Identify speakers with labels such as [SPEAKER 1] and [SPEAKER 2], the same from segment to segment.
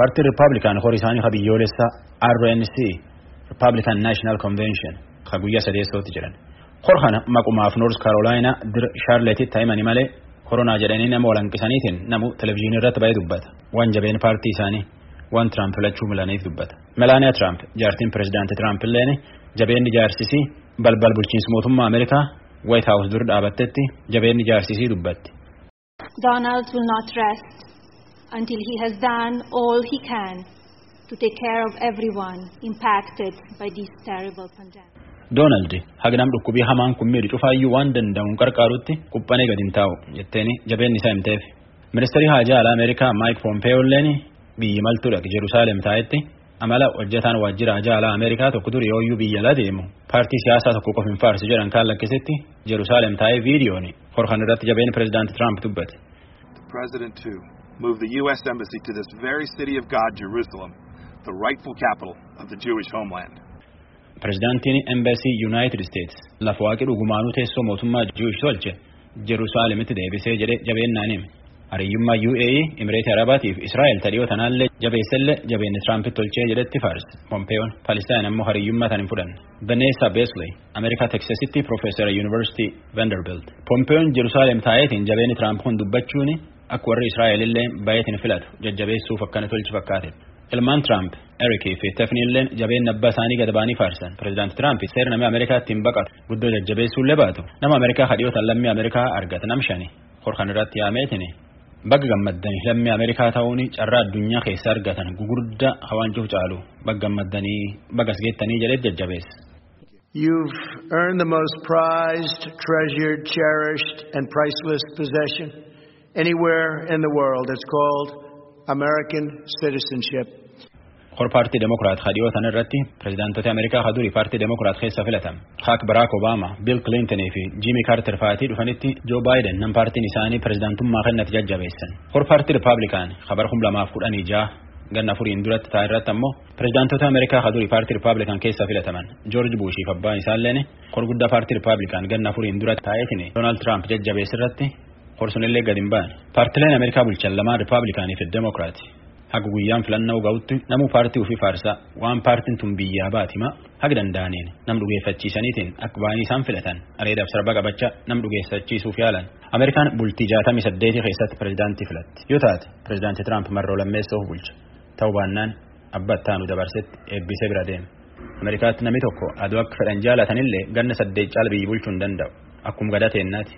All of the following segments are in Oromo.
[SPEAKER 1] Paartiin Rippaabilikaan horii isaanii ka biyyoolessa RNC Republican National Convention ka guyyaa sadeessootti jedhan. Hor kana maqumaaf North Carolina dir Charlotte taa'imanii malee koronaa jedhanii nama walanqisaniitiin namu televizyiinii irratti baay'ee dubbata. Waan jabeen paartii isaanii waan Trump filachuu milaniif dubbata. Melania Trump jaartiin pirezidaantii Trump illeen jabeenni jaarsisii balbal bulchiinsa mootummaa Ameerikaa White House dur dhaabattetti jabeenni jaarsisii dubbatti.
[SPEAKER 2] Donald will not rest until he has done all he can to take care of everyone impacted by this terrible pandemic.
[SPEAKER 1] Doonaald hagnam dhukkubii hamaan kun miidhu cufaayyuu waan danda'uun qarqaarutti quphanee gadi hin taa'u jetteeni jabeenni isaa himteef. Ministeerri haajaa alaa Ameerikaa Mike Pompeo illeen biyyi maltuudha Jerusalem taa'etti amala hojjetaan waajjira haajaa alaa Ameerikaa tokko ture yooyyuu biyya alaa deemu paartii siyaasaa tokko qofa hin faarsu jedhan kaan lakkisetti Jerusalem taa'ee viidiyooni horkan irratti jabeen pirezidaanti Trump dubbate.
[SPEAKER 3] Moved the U.S. Embassy to this very city of God, Jerusalem, the rightful capital of the Jewish homeland.
[SPEAKER 1] Pirezidaantiin Embassy United States lafa waaqii dhugumaanuu teessoo mootummaa Jewish tolche Jerusalemitti deebisee jedhe jabeennaan hime. Hariyyummaa UAE, Imireetii Arabaatiif Israa'el tadhiyoo tanaallee jabeessellee jabeenni Tiraampitti tolchee jedhetti faarse. Pompeeyoon Palestaan ammoo hariyyummaa tan hin fudhanne. Vanessa Besley, Ameerikaa Teksasitti Profeesara Yuunivarsiitii Vanderbilt. Pompeeyoon Jerusalem taa'eetiin jabeenni Tiraamp kun dubbachuuni akka warri Israa'el illee baay'eetiin filatu jajjabeessuuf akkana tolchi fakkaate. Ilmaan Tiraamp, Erikii fi Tefni illeen jabeen abbaa isaanii gad ba'anii faarsan. Pireezidaanti Tiraamp seera namni Ameerikaatti hin baqatu guddoo jajjabeessuullee baatu. Nama Ameerikaa hadhiyootaan lammii Ameerikaa argata nam shani. Horkan irratti yaameetini. Bagga gammaddanii lammii Ameerikaa ta'uun carraa addunyaa keessa argatan gugurdaa hawaancuuf caalu bagga gammaddanii bagas geettanii jedhee jajjabeessa.
[SPEAKER 4] You've earned the most prized, treasured, cherished, and priceless possession anywhere in the world. It's called American citizenship.
[SPEAKER 1] Hor paartii Demokiraat hadhiyoo tan irratti pireezidaantota Ameerikaa hadurii paartii Demokiraat keessa filatan. Haak Barack Obama, Bill Clinton fi Jimmy Carter fa'aatii dhufanitti Joe Biden nam paartiin isaanii pireezidaantummaa kennatti jajjabeessan. Hor paartii Rippaabilikaan kabar kum lamaaf kudhanii ja'a ganna furiin duratti ta'a irratti ammoo pireezidaantota Ameerikaa hadurii paartii Rippaabilikaan keessa filataman. George Bush fi abbaan isaalleen hor guddaa paartii Rippaabilikaan ganna furiin duratti taa'eetiin Donald Trump jajjabeessa irratti hor sunillee gad hin baane. Paartileen Ameerikaa bulchan lamaan Rippaabilikaanii fi Demokiraati. haga guyyaan filannoo ga'utti namu paartii ofii faarsaa waan paartiin tun biyyaa baatima haga danda'aniin nam dhugeeffachiisaniitiin akka ba'anii isaan filatan areedaaf sarba qabachaa nam dhugeeffachiisuuf yaalan ameerikaan bultii jaatamii saddeetii keessatti pireezidaantii filatti yoo taate pireezidaantii tiraamp marroo lammeessoof bulcha ta'uu baannaan abba ittaanu dabarsetti eebbisee bira deema ameerikaatti namni tokko aduu akka fedhan jaalatanillee ganna saddeet caala biyyi bulchuu hin danda'u akkuma gadaa teennaati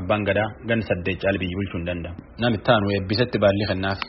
[SPEAKER 1] abbaan gadaa ganna saddeet caala biyyi bulchuu hin danda'u namittaanu eebbisetti baalli kennaaf.